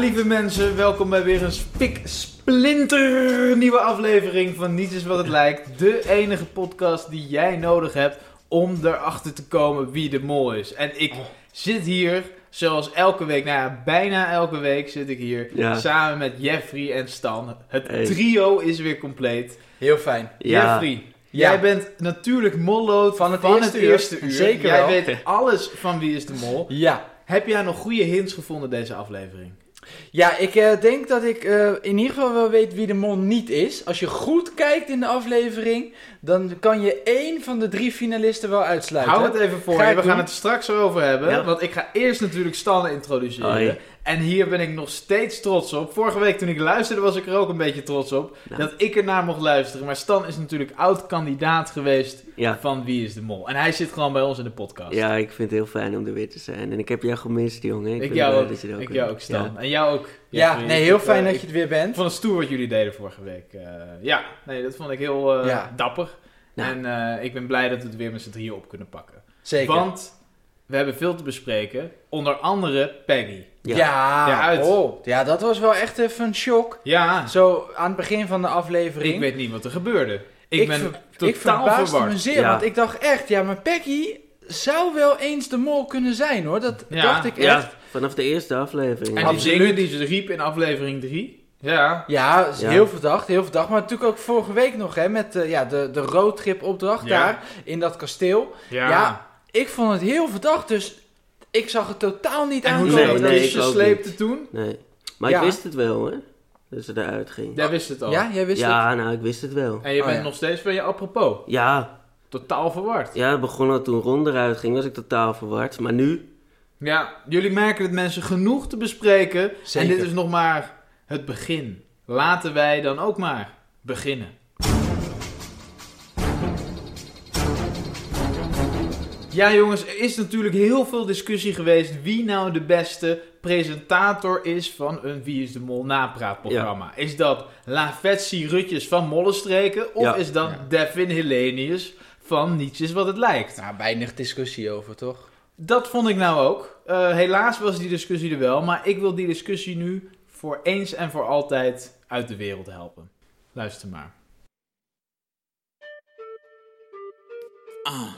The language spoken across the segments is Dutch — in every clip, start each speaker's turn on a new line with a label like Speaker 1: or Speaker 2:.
Speaker 1: Ja, lieve mensen, welkom bij weer een spik splinter nieuwe aflevering van Niets is wat het lijkt. De enige podcast die jij nodig hebt om erachter te komen wie de mol is. En ik zit hier, zoals elke week, nou ja, bijna elke week zit ik hier
Speaker 2: Ja.
Speaker 1: samen met Jeffrey en Stan. Het
Speaker 2: Hey.
Speaker 1: trio is weer compleet.
Speaker 3: Heel fijn.
Speaker 2: Ja.
Speaker 1: Jeffrey,
Speaker 3: Ja.
Speaker 1: jij bent natuurlijk mollood
Speaker 3: Van het eerste uur.
Speaker 1: eerste uur.
Speaker 3: Zeker
Speaker 1: Jij
Speaker 3: wel.
Speaker 1: weet alles van wie is de mol.
Speaker 3: Ja.
Speaker 1: Heb jij nog goede hints gevonden deze aflevering?
Speaker 3: Ja, ik eh, denk dat ik eh, in ieder geval wel weet wie de mol niet is. Als je goed kijkt in de aflevering, dan kan je één van de drie finalisten wel uitsluiten.
Speaker 1: Hou het even voor
Speaker 3: Ga
Speaker 1: je. We gaan het er straks over hebben.
Speaker 2: Ja.
Speaker 1: Want ik ga eerst natuurlijk Stan introduceren. En hier ben ik nog steeds trots op. Vorige week toen ik luisterde was ik er ook een beetje trots op.
Speaker 2: Nou.
Speaker 1: Dat ik ernaar mocht luisteren. Maar Stan is natuurlijk oud-kandidaat geweest
Speaker 2: Ja.
Speaker 1: van Wie is de Mol. En hij zit gewoon bij ons in de podcast.
Speaker 2: ja, ik vind het heel fijn om er weer te zijn. En ik heb jou gemist, jongen.
Speaker 1: ik
Speaker 2: ben
Speaker 1: jou ook.
Speaker 2: dat je er ook
Speaker 1: ik jou ook, Stan.
Speaker 2: Ja.
Speaker 1: En jou ook.
Speaker 3: Ja, nee, heel
Speaker 1: Ik,
Speaker 3: fijn
Speaker 1: eh,
Speaker 3: dat
Speaker 1: ik
Speaker 3: je er weer bent.
Speaker 1: vond het stoer wat jullie deden vorige week. Eh, ja, nee, dat vond ik heel eh,
Speaker 3: Ja.
Speaker 1: dapper.
Speaker 2: Nou.
Speaker 1: En eh, ik ben blij dat we het weer met z'n drieën op kunnen pakken.
Speaker 3: Zeker.
Speaker 1: Want we hebben veel te bespreken. Onder andere Peggy.
Speaker 3: Ja,
Speaker 2: Ja.
Speaker 1: Ja, uit.
Speaker 3: Oh, ja, dat was wel echt even een shock.
Speaker 1: Ja,
Speaker 3: Zo aan het begin van de aflevering.
Speaker 1: ik weet niet wat er gebeurde. Ik, ben
Speaker 3: ver-
Speaker 1: totaal
Speaker 3: ik verbaasde
Speaker 1: verward.
Speaker 3: me zeer,
Speaker 2: Ja.
Speaker 3: want ik dacht echt, ja, maar Peggy zou wel eens de mol kunnen zijn hoor. Dat
Speaker 1: Ja,
Speaker 3: dacht ik echt.
Speaker 2: Ja, vanaf de eerste aflevering.
Speaker 1: En die
Speaker 3: Absoluut.
Speaker 1: zingen die ze riep in aflevering 3. Ja.
Speaker 3: Ja, is
Speaker 2: Ja.
Speaker 3: heel verdacht, heel verdacht. Maar natuurlijk ook vorige week nog, hè, met eh, ja, de, de roadtrip opdracht
Speaker 1: Ja.
Speaker 3: daar in dat kasteel.
Speaker 1: Ja.
Speaker 3: Ja. Ik vond het heel verdacht, dus ik zag het totaal niet aankomen.
Speaker 2: Nee,
Speaker 1: dat
Speaker 2: nee, ik ook
Speaker 1: sleepte toen?
Speaker 2: Nee. Maar
Speaker 3: Ja.
Speaker 2: ik wist het wel, hoor. Dat ze eruit ging.
Speaker 1: Jij wist het al.
Speaker 3: Ja, jij wist het?
Speaker 2: ja, nou, ik wist het wel.
Speaker 1: En je
Speaker 3: Oh,
Speaker 1: bent
Speaker 3: ja.
Speaker 1: nog steeds van je apropos.
Speaker 2: Ja,
Speaker 1: Totaal verward.
Speaker 2: ja, het begon al toen Ron eruit ging, was ik totaal verward. Maar nu,
Speaker 1: Ja, jullie merken dat mensen genoeg te bespreken.
Speaker 3: Zeker.
Speaker 1: En dit is nog maar het begin. Laten wij dan ook maar beginnen. Ja jongens, er is natuurlijk heel veel discussie geweest wie nou de beste presentator is van een Wie is de Mol napraatprogramma. Is dat Lavetsi Rutjes van Mollenstreken of
Speaker 2: Ja.
Speaker 1: is dat
Speaker 3: Ja.
Speaker 1: Devin Hellenius van Niets is wat het lijkt?
Speaker 3: Nou, weinig discussie over, toch?
Speaker 1: Dat vond ik nou ook. Eh, helaas was die discussie er wel, maar ik wil die discussie nu voor eens en voor altijd uit de wereld helpen. Luister maar.
Speaker 4: Ah,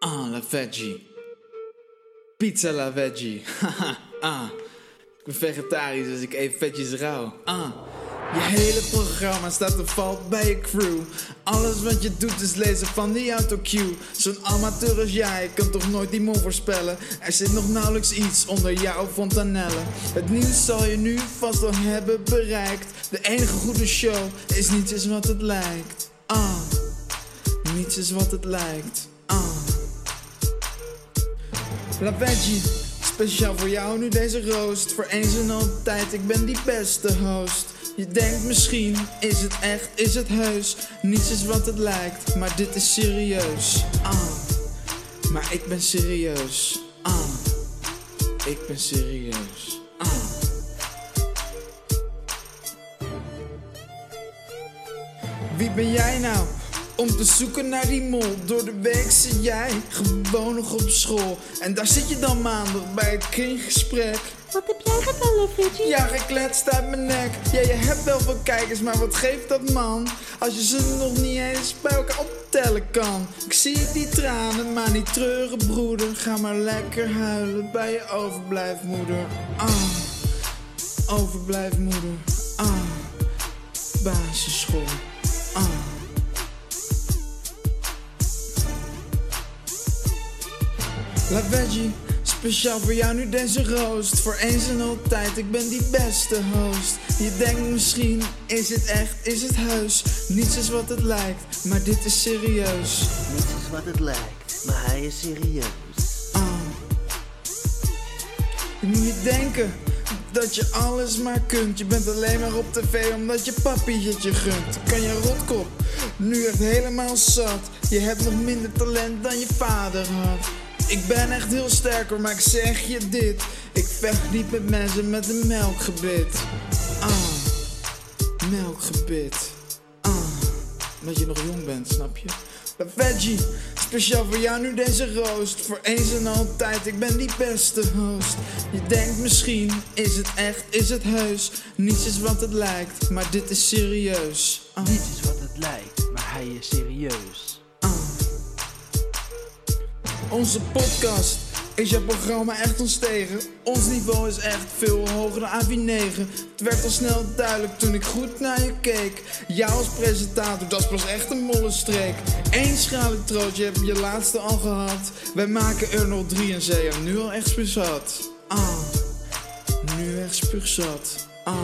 Speaker 4: ah, la veggie. Pizza la veggie. Haha, ah. Ik ben vegetarisch, dus ik eet vetjes rauw. Ah. Je hele programma staat of valt bij je crew. Alles wat je doet is lezen van die autocue. Zo'n amateur als jij kan toch nooit die mol voorspellen. Er zit nog nauwelijks iets onder jouw fontanelle. Het nieuws zal je nu vast wel hebben bereikt. De enige goede show is niets is wat het lijkt. Ah. Niets is wat het lijkt. Ah. La Veggie, speciaal voor jou nu deze roost. Voor eens en altijd, ik ben die beste host. Je denkt misschien, is het echt, is het heus? Niets is wat het lijkt, maar dit is serieus. Ah. Maar ik ben serieus. Ah. Ik ben serieus. Ah. Wie ben jij nou? Om te zoeken naar die mol. Door de week zit jij gewoon nog op school. En daar zit je dan maandag bij het kringgesprek.
Speaker 5: Wat heb jij gedaan, Luigi?
Speaker 4: Ja, gekletst uit mijn nek. Ja, je hebt wel veel kijkers, maar wat geeft dat man? Als je ze nog niet eens bij elkaar optellen kan. Ik zie die tranen, maar niet treuren, broeder. Ga maar lekker huilen bij je overblijfmoeder. Ah, overblijfmoeder. Ah, basisschool. La Veggie, speciaal voor jou nu deze roost. Voor eens en altijd, ik ben die beste host. Je denkt misschien, is het echt, is het heus? Niets is wat het lijkt, maar dit is serieus.
Speaker 2: niets is wat het lijkt. Maar hij is serieus.
Speaker 4: Ah. Je moet niet denken dat je alles maar kunt. Je bent alleen maar op tv omdat je papi het je gunt. Kan je rotkop nu echt helemaal zat. Je hebt nog minder talent dan je vader had. Ik ben echt heel sterk maar ik zeg je dit. Ik vecht niet met mensen met een melkgebit. Ah, melkgebit. Ah, omdat je nog jong bent, snap je? De veggie, Speciaal voor jou nu deze roost. Voor eens en altijd, ik ben die beste host. Je denkt misschien, is het echt, is het heus? Niets is wat het lijkt, maar dit is serieus. Ah,
Speaker 3: Niets is wat het lijkt, maar hij is serieus.
Speaker 4: Onze podcast is jouw programma echt ontstegen. Ons niveau is echt veel hoger dan AV9. Het werd al snel duidelijk toen ik goed naar je keek. Jou als presentator, dat pas echt een mollenstreek. Eén schrale trootje heb je laatste al gehad. Wij maken er nog drie en zij er nu al echt spuugzat. Ah, nu echt spuugzat. Ah.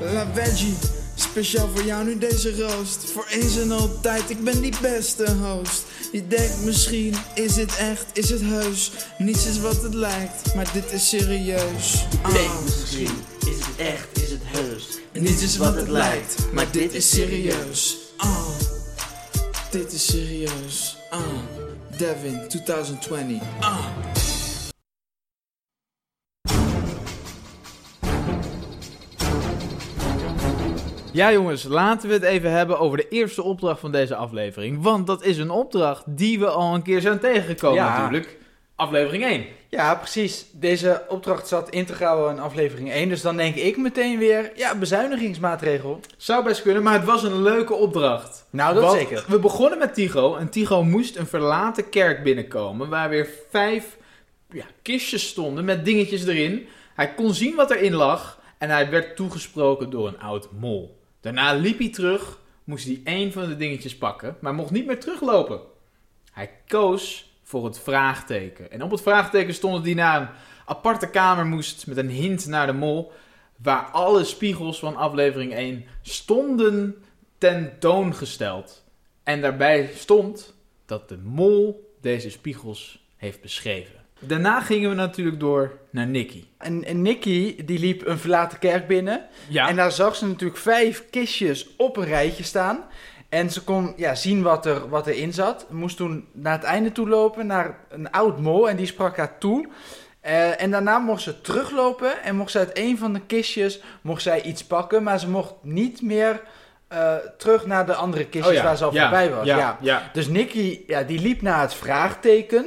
Speaker 4: La Veggie, speciaal voor jou nu deze roost. Voor eens en altijd, ik ben die beste host. Je denkt misschien, is het echt, is het heus? Niets is wat het lijkt, maar dit is serieus. Ah.
Speaker 2: Nee, misschien is het echt, is het heus.
Speaker 4: Niets is wat het lijkt, maar dit is serieus. Ah, dit is serieus. Ah, Devin 2020. Ah.
Speaker 1: Ja jongens, laten we het even hebben over de eerste opdracht van deze aflevering. Want dat is een opdracht die we al een keer zijn tegengekomen
Speaker 3: Ja.
Speaker 1: natuurlijk. Aflevering 1.
Speaker 3: Ja, precies. Deze opdracht zat integraal in aflevering 1. Dus dan denk ik meteen weer, ja, bezuinigingsmaatregel.
Speaker 1: Zou best kunnen, maar het was een leuke opdracht.
Speaker 3: Nou, dat
Speaker 1: Want
Speaker 3: zeker.
Speaker 1: We begonnen met Tigo en Tigo moest een verlaten kerk binnenkomen waar weer vijf ja, kistjes stonden met dingetjes erin. Hij kon zien wat erin lag en hij werd toegesproken door een oud mol. Daarna liep hij terug, moest hij één van de dingetjes pakken, maar mocht niet meer teruglopen. Hij koos voor het vraagteken. En op het vraagteken stond dat hij naar een aparte kamer moest met een hint naar de mol, waar alle spiegels van aflevering 1 stonden tentoongesteld. En daarbij stond dat de mol deze spiegels heeft beschreven. Daarna gingen we natuurlijk door naar Nicky.
Speaker 3: En, en Nicky, die liep een verlaten kerk binnen.
Speaker 1: Ja,
Speaker 3: En daar zag ze natuurlijk vijf kistjes op een rijtje staan. En ze kon ja, zien wat, er, wat erin zat. Moest toen naar het einde toe lopen, naar een oud mol. En die sprak haar toe. Eh, en daarna mocht ze teruglopen. En mocht ze uit een van de kistjes mocht zij iets pakken. Maar ze mocht niet meer eh, terug naar de andere kistjes
Speaker 1: Oh
Speaker 3: waar ze al voorbij was.
Speaker 1: Ja,
Speaker 3: Dus Nicky, ja, die liep naar het vraagteken.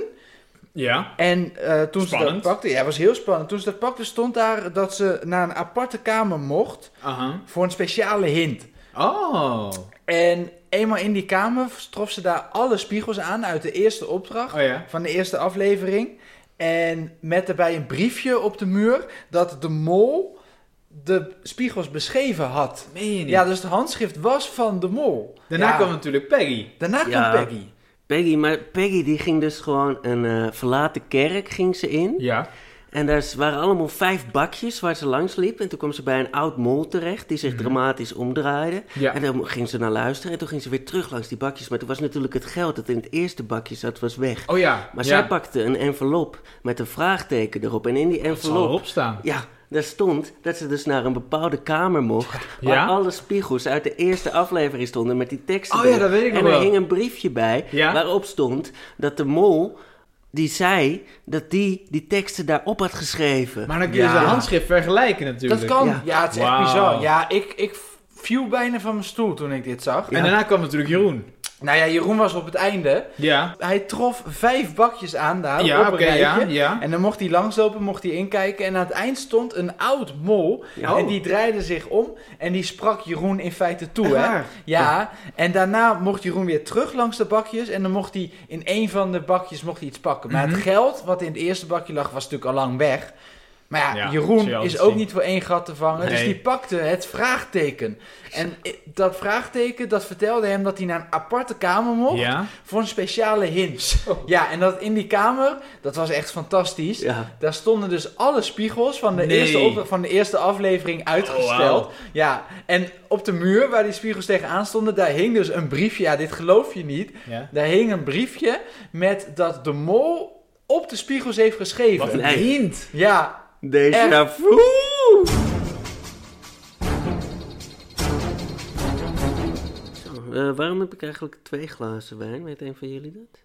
Speaker 1: Ja.
Speaker 3: En eh, toen ze dat pakte, ja, was heel spannend. Toen ze dat pakte, stond daar dat ze naar een aparte kamer mocht voor een speciale hint.
Speaker 1: Oh.
Speaker 3: En eenmaal in die kamer trof ze daar alle spiegels aan uit de eerste opdracht
Speaker 1: Oh ja.
Speaker 3: van de eerste aflevering. En met daarbij een briefje op de muur dat de mol de spiegels beschreven had.
Speaker 1: Meen je niet?
Speaker 3: Ja, dus het handschrift was van de mol.
Speaker 1: Daarna
Speaker 3: Ja,
Speaker 1: kwam natuurlijk Peggy.
Speaker 3: daarna kwam. Peggy.
Speaker 2: Peggy, maar Peggy die ging dus gewoon een eh, verlaten kerk ging ze in.
Speaker 1: Ja.
Speaker 2: En daar waren allemaal vijf bakjes waar ze langs liep. En toen kwam ze bij een oud mol terecht die zich dramatisch omdraaide.
Speaker 1: Ja.
Speaker 2: En dan ging ze naar luisteren en toen ging ze weer terug langs die bakjes. Maar toen was natuurlijk het geld dat in het eerste bakje zat, was weg.
Speaker 1: Oh ja.
Speaker 2: Maar
Speaker 1: ja.
Speaker 2: zij pakte een envelop met een vraagteken erop. En in die
Speaker 1: Het zal
Speaker 2: envelop
Speaker 1: erop staan.
Speaker 2: Ja, daar stond dat ze dus naar een bepaalde kamer mocht. Waar
Speaker 1: Ja?
Speaker 2: alle spiegels uit de eerste aflevering stonden met die teksten.
Speaker 1: Oh ja, dat weet ik nog
Speaker 2: En er
Speaker 1: wel.
Speaker 2: hing een briefje bij
Speaker 1: Ja?
Speaker 2: waarop stond dat de mol, die zei dat die die teksten daarop had geschreven.
Speaker 1: Maar dan kun je
Speaker 3: Ja.
Speaker 1: ze handschrift vergelijken natuurlijk.
Speaker 3: Dat kan. Ja,
Speaker 2: Ja.
Speaker 3: het is echt bizar. Ja, ik, ik viel bijna van mijn stoel toen ik dit zag.
Speaker 1: En daarna kwam natuurlijk Jeroen.
Speaker 3: Nou ja, Jeroen was op het einde.
Speaker 1: Ja.
Speaker 3: Hij trof vijf bakjes aan daar
Speaker 1: Ja,
Speaker 3: op
Speaker 1: oké,
Speaker 3: een rijtje.
Speaker 1: ja, ja.
Speaker 3: En dan mocht hij langslopen, mocht hij inkijken. En aan het eind stond een oud mol.
Speaker 2: Ja.
Speaker 3: En die draaide zich om. En die sprak Jeroen in feite toe. Hè? Ja. En daarna mocht Jeroen weer terug langs de bakjes. En dan mocht hij in een van de bakjes mocht hij iets pakken. Maar
Speaker 1: Mhm.
Speaker 3: het geld wat in het eerste bakje lag, was natuurlijk al lang weg. Maar ja, Jeroen is ook
Speaker 1: zien.
Speaker 3: niet voor één gat te vangen. Dus die pakte het vraagteken. En dat vraagteken, dat vertelde hem dat hij naar een aparte kamer mocht.
Speaker 1: Ja.
Speaker 3: Voor een speciale hint. Ja, en dat in die kamer, dat was echt fantastisch.
Speaker 2: Ja.
Speaker 3: Daar stonden dus alle spiegels van de,
Speaker 1: Nee.
Speaker 3: eerste, van de eerste aflevering uitgesteld.
Speaker 1: Oh,
Speaker 3: Ja, en op de muur waar die spiegels tegenaan stonden, daar hing dus een briefje. Ja, dit geloof je niet. Daar hing een briefje met dat de mol op de spiegels heeft geschreven.
Speaker 1: Wat een hint.
Speaker 3: Ja,
Speaker 2: Déjà
Speaker 3: Echt.
Speaker 2: vu! Zo, eh, waarom heb ik eigenlijk twee glazen wijn? Weet een van jullie dat?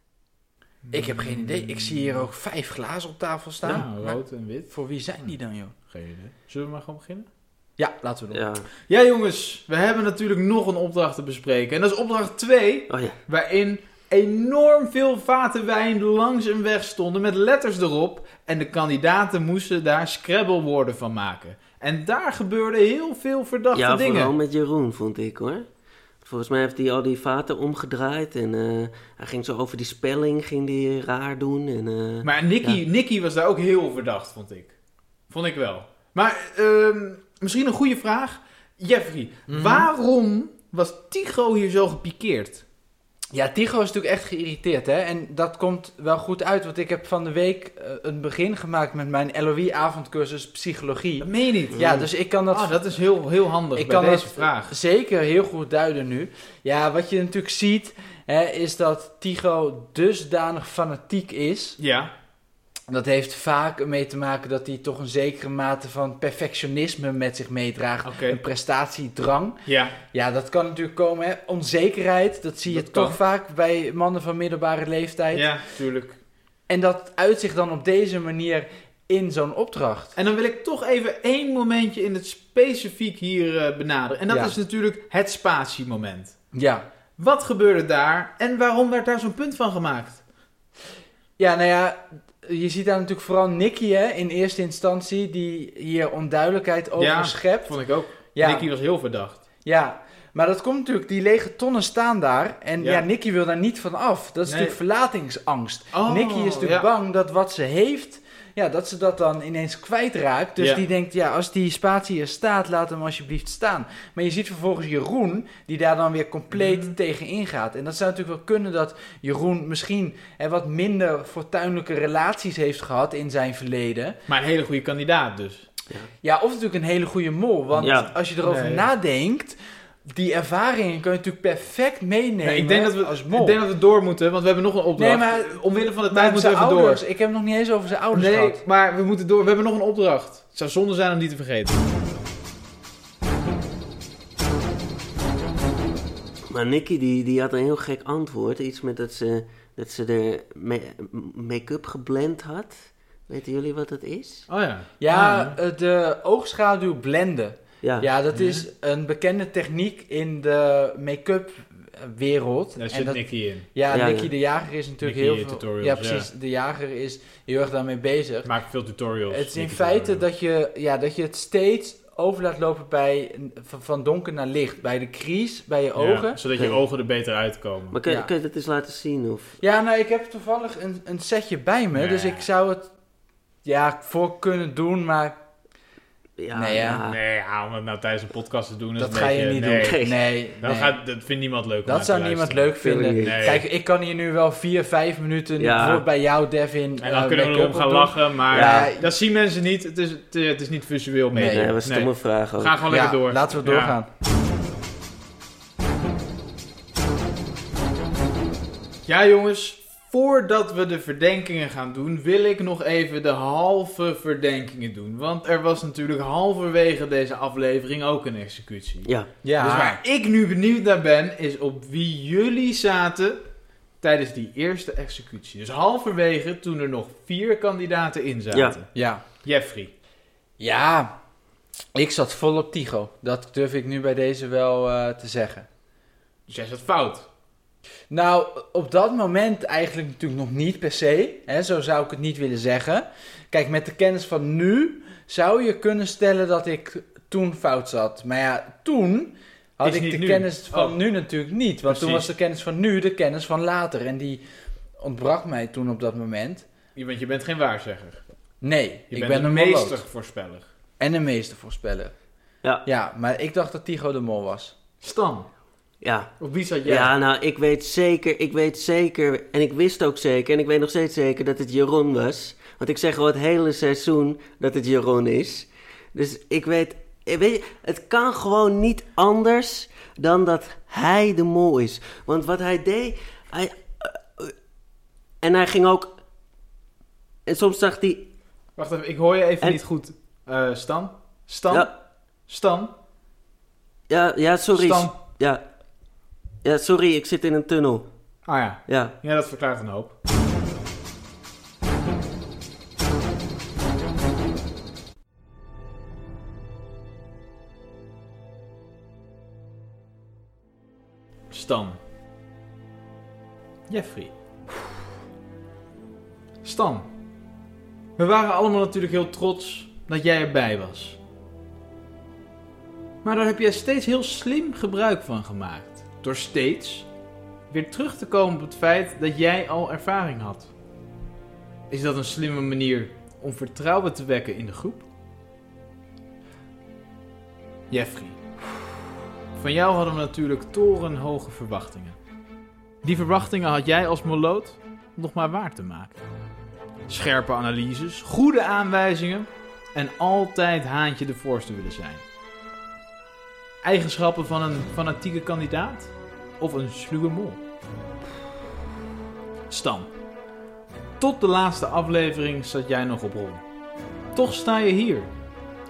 Speaker 3: ik heb geen idee. Ik zie hier ook vijf glazen op tafel staan.
Speaker 1: Ja, rood en wit.
Speaker 3: voor wie zijn die dan, joh?
Speaker 1: Geen idee. Zullen we maar gewoon beginnen?
Speaker 3: Ja, laten we doen.
Speaker 2: Ja.
Speaker 1: Ja jongens, we hebben natuurlijk nog een opdracht te bespreken. En dat is opdracht 2,
Speaker 2: Oh ja.
Speaker 1: waarin enorm veel vaten wijn langs een weg stonden met letters erop. En de kandidaten moesten daar Scrabble-woorden van maken. En daar gebeurden heel veel verdachte
Speaker 2: Ja,
Speaker 1: dingen.
Speaker 2: vooral met Jeroen, vond ik hoor. Volgens mij heeft hij al die vaten omgedraaid en eh, hij ging zo over die spelling ging die raar doen. En, eh,
Speaker 1: Maar Nicky, Nicky was daar ook heel verdacht, vond ik. Vond ik wel. Maar ehm, misschien een goede vraag. Jeffrey,
Speaker 3: Mhm.
Speaker 1: waarom was Tycho hier zo gepikeerd?
Speaker 3: Ja, Tycho is natuurlijk echt geïrriteerd, hè. En dat komt wel goed uit, want ik heb van de week eh, een begin gemaakt met mijn LOE-avondcursus Psychologie.
Speaker 1: Dat meen je niet.
Speaker 3: Ja, dus ik kan dat
Speaker 1: Ah, dat is heel, heel handig
Speaker 3: Ik
Speaker 1: bij
Speaker 3: kan
Speaker 1: deze vraag.
Speaker 3: zeker heel goed duiden nu. Ja, wat je natuurlijk ziet, hè, is dat Tycho dusdanig fanatiek is.
Speaker 1: Ja.
Speaker 3: Dat heeft vaak mee te maken dat hij toch een zekere mate van perfectionisme met zich meedraagt. Een prestatiedrang.
Speaker 1: Ja.
Speaker 3: Ja, dat kan natuurlijk komen. Hè. Onzekerheid, dat zie je
Speaker 1: kan.
Speaker 3: toch vaak bij mannen van middelbare leeftijd.
Speaker 1: Ja, tuurlijk.
Speaker 3: En dat uit zich dan op deze manier in zo'n opdracht.
Speaker 1: En dan wil ik toch even één momentje in het specifiek hier eh, benaderen. En dat
Speaker 3: Ja.
Speaker 1: is natuurlijk het spatiemoment.
Speaker 3: Ja.
Speaker 1: Wat gebeurde daar en waarom werd daar zo'n punt van gemaakt?
Speaker 3: Ja, nou ja, je ziet daar natuurlijk vooral Nicky hè, in eerste instantie, die hier onduidelijkheid over
Speaker 1: Ja,
Speaker 3: schept.
Speaker 1: Vond ik ook.
Speaker 3: Ja,
Speaker 1: Nicky was heel verdacht.
Speaker 3: ja, maar dat komt natuurlijk, die lege tonnen staan daar en
Speaker 1: Ja.
Speaker 3: ja, Nicky wil daar niet van af. Dat is
Speaker 1: Nee.
Speaker 3: natuurlijk verlatingsangst.
Speaker 1: Oh,
Speaker 3: Nicky is natuurlijk bang dat wat ze heeft, ja, dat ze dat dan ineens kwijtraakt. Dus
Speaker 1: Ja.
Speaker 3: die denkt, ja, als die spatie er staat, laat hem alsjeblieft staan. Maar je ziet vervolgens Jeroen, die daar dan weer compleet
Speaker 1: Mhm.
Speaker 3: tegen ingaat. En dat zou natuurlijk wel kunnen dat Jeroen misschien hè, wat minder fortuinlijke relaties heeft gehad in zijn verleden.
Speaker 1: Maar een hele goede kandidaat dus.
Speaker 3: Ja, of natuurlijk een hele goede mol. Want
Speaker 2: Ja.
Speaker 3: als je erover
Speaker 1: Nee.
Speaker 3: nadenkt, die ervaringen kun je natuurlijk perfect meenemen
Speaker 1: Nee, ik, denk dat we,
Speaker 3: als mol.
Speaker 1: ik denk dat we door moeten, want we hebben nog een opdracht.
Speaker 3: Nee, maar-
Speaker 1: Omwille van de tijd moeten we even
Speaker 3: ouders,
Speaker 1: door.
Speaker 3: ik heb het nog niet eens over zijn ouders
Speaker 1: Nee,
Speaker 3: gehad.
Speaker 1: maar we moeten door. We hebben nog een opdracht. Het zou zonde zijn om die te vergeten.
Speaker 2: Maar Nicky die, die had een heel gek antwoord. Iets met dat ze, dat ze de ma- make-up geblend had. Weten jullie wat dat is?
Speaker 1: Oh ja.
Speaker 3: Ja,
Speaker 1: Ah,
Speaker 3: eh, de oogschaduw blenden.
Speaker 2: Ja.
Speaker 3: Ja, dat is een bekende techniek in de make-up wereld.
Speaker 1: Daar
Speaker 3: En
Speaker 1: zit
Speaker 3: dat-
Speaker 1: Nicky in.
Speaker 3: Ja,
Speaker 2: Ja,
Speaker 3: Nicky
Speaker 2: ja.
Speaker 3: de Jager is natuurlijk
Speaker 1: Nicky
Speaker 3: heel veel...
Speaker 1: tutorials,
Speaker 3: ja, precies. De Jager is heel erg daarmee bezig.
Speaker 1: Maakt veel tutorials.
Speaker 3: Het is in
Speaker 1: Nicky
Speaker 3: feite
Speaker 1: tutorials.
Speaker 3: dat je, ja, dat je het steeds over laat lopen bij, van, van donker naar licht. Bij de crease, bij je
Speaker 1: Ja,
Speaker 3: ogen.
Speaker 1: zodat je ogen er beter uitkomen.
Speaker 2: Maar kun,
Speaker 3: Ja.
Speaker 2: kun je dat eens laten zien? Of?
Speaker 3: Ja, nou, ik heb toevallig een, een setje bij me.
Speaker 1: Nee.
Speaker 3: Dus ik zou het ja, voor kunnen doen, maar
Speaker 2: Ja,
Speaker 3: Nee, ja.
Speaker 1: Nee, ja, om het nou tijdens een podcast te doen is
Speaker 3: dat
Speaker 1: een
Speaker 3: ga je
Speaker 1: beetje-
Speaker 3: niet
Speaker 1: nee.
Speaker 3: doen.
Speaker 2: Nee.
Speaker 3: Nee,
Speaker 1: Dan
Speaker 3: nee.
Speaker 1: Gaat, dat vindt niemand leuk
Speaker 3: dat zou
Speaker 1: te
Speaker 3: niemand leuk vinden.
Speaker 1: Nee.
Speaker 3: Kijk, ik kan hier nu wel vier, vijf minuten
Speaker 2: Ja.
Speaker 3: bij jou, Devin.
Speaker 1: En dan
Speaker 3: eh,
Speaker 1: kunnen we erom gaan lachen, maar
Speaker 3: Ja.
Speaker 1: dat zien mensen niet. Het is, het, het is niet visueel mee.
Speaker 3: Nee,
Speaker 2: dat was een stomme vraag
Speaker 1: We
Speaker 2: ook.
Speaker 1: gaan gewoon
Speaker 3: Ja,
Speaker 1: lekker door.
Speaker 3: Laten we
Speaker 1: Ja.
Speaker 3: doorgaan.
Speaker 1: Ja, jongens. Voordat we de verdenkingen gaan doen, wil ik nog even de halve verdenkingen doen. Want er was natuurlijk halverwege deze aflevering ook een executie.
Speaker 2: Ja,
Speaker 3: Ja,
Speaker 1: Dus waar ik nu benieuwd naar ben, is op wie jullie zaten tijdens die eerste executie. Dus halverwege, toen er nog vier kandidaten in zaten.
Speaker 3: ja.
Speaker 1: Jeffrey.
Speaker 3: Ja, ik zat vol op Tigo. Dat durf ik nu bij deze wel eh, te zeggen.
Speaker 1: Dus jij zat fout.
Speaker 3: Nou, op dat moment eigenlijk natuurlijk nog niet per se. Hè, zo zou ik het niet willen zeggen. Kijk, met de kennis van nu zou je kunnen stellen dat ik toen fout zat. Maar ja, toen had
Speaker 1: Is
Speaker 3: ik de
Speaker 1: nu.
Speaker 3: kennis van
Speaker 1: Oh.
Speaker 3: nu natuurlijk niet. Want toen was de kennis van nu de kennis van later. En die ontbrak mij toen op dat moment.
Speaker 1: Want je bent geen waarzegger.
Speaker 3: Nee,
Speaker 1: Je
Speaker 3: ik
Speaker 1: bent
Speaker 3: ben
Speaker 1: een meester
Speaker 3: meester.
Speaker 1: voorspeller.
Speaker 3: En een meestervoorspeller.
Speaker 2: Ja.
Speaker 3: Ja, maar ik dacht dat Tigo de mol was.
Speaker 1: Stan.
Speaker 2: Ja.
Speaker 1: Op wie zat jij?
Speaker 2: Ja, nou, ik weet zeker, ik weet zeker, en ik wist ook zeker, en ik weet nog steeds zeker dat het Jeroen was. Want ik zeg al het hele seizoen dat het Jeroen is. Dus ik weet, weet je, het kan gewoon niet anders dan dat hij de mol is. Want wat hij deed, hij, eh, en hij ging ook, en soms zag hij,
Speaker 1: Wacht even, ik hoor je even
Speaker 2: En-
Speaker 1: niet goed. Eh, Stan? Stan?
Speaker 2: ja,
Speaker 1: Stan?
Speaker 2: ja, ja, sorry,
Speaker 1: Stan?
Speaker 2: ja, ja, sorry, ik zit in een tunnel.
Speaker 1: Ah ja.
Speaker 2: Ja.
Speaker 1: Ja, dat verklaart een hoop. Stan. Jeffrey. Stan. We waren allemaal natuurlijk heel trots dat jij erbij was. Maar daar heb jij steeds heel slim gebruik van gemaakt. Door steeds weer terug te komen op het feit dat jij al ervaring had. Is dat een slimme manier om vertrouwen te wekken in de groep? Jeffrey. Van jou hadden we natuurlijk torenhoge verwachtingen. Die verwachtingen had jij als moloot nog maar waar te maken. Scherpe analyses, goede aanwijzingen en altijd haantje de voorste willen zijn. Eigenschappen van een fanatieke kandidaat of een sluwe mol. Stan. Tot de laatste aflevering zat jij nog op rol. Toch sta je hier.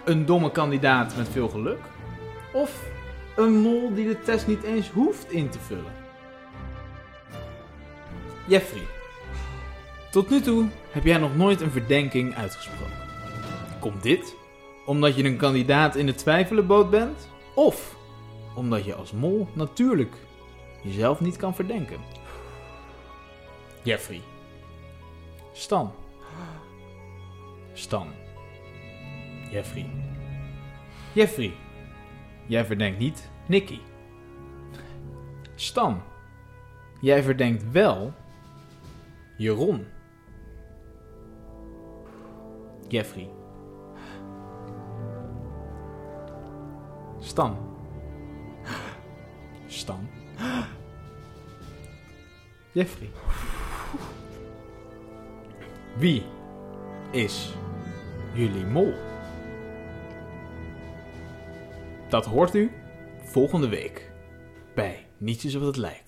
Speaker 1: Een domme kandidaat met veel geluk? Of een mol die de test niet eens hoeft in te vullen? Jeffrey. Tot nu toe heb jij nog nooit een verdenking uitgesproken. Komt dit omdat je een kandidaat in de twijfelenboot bent? Of omdat je als mol natuurlijk jezelf niet kan verdenken? Jeffrey. Stan. Stan. Jeffrey. Jeffrey. Jij verdenkt niet Nicky. Stan. Jij verdenkt wel Jeroen. Jeffrey. Stan. Stan. Jeffrey. Wie is jullie mol? Dat hoort u volgende week bij Niets is wat het lijkt.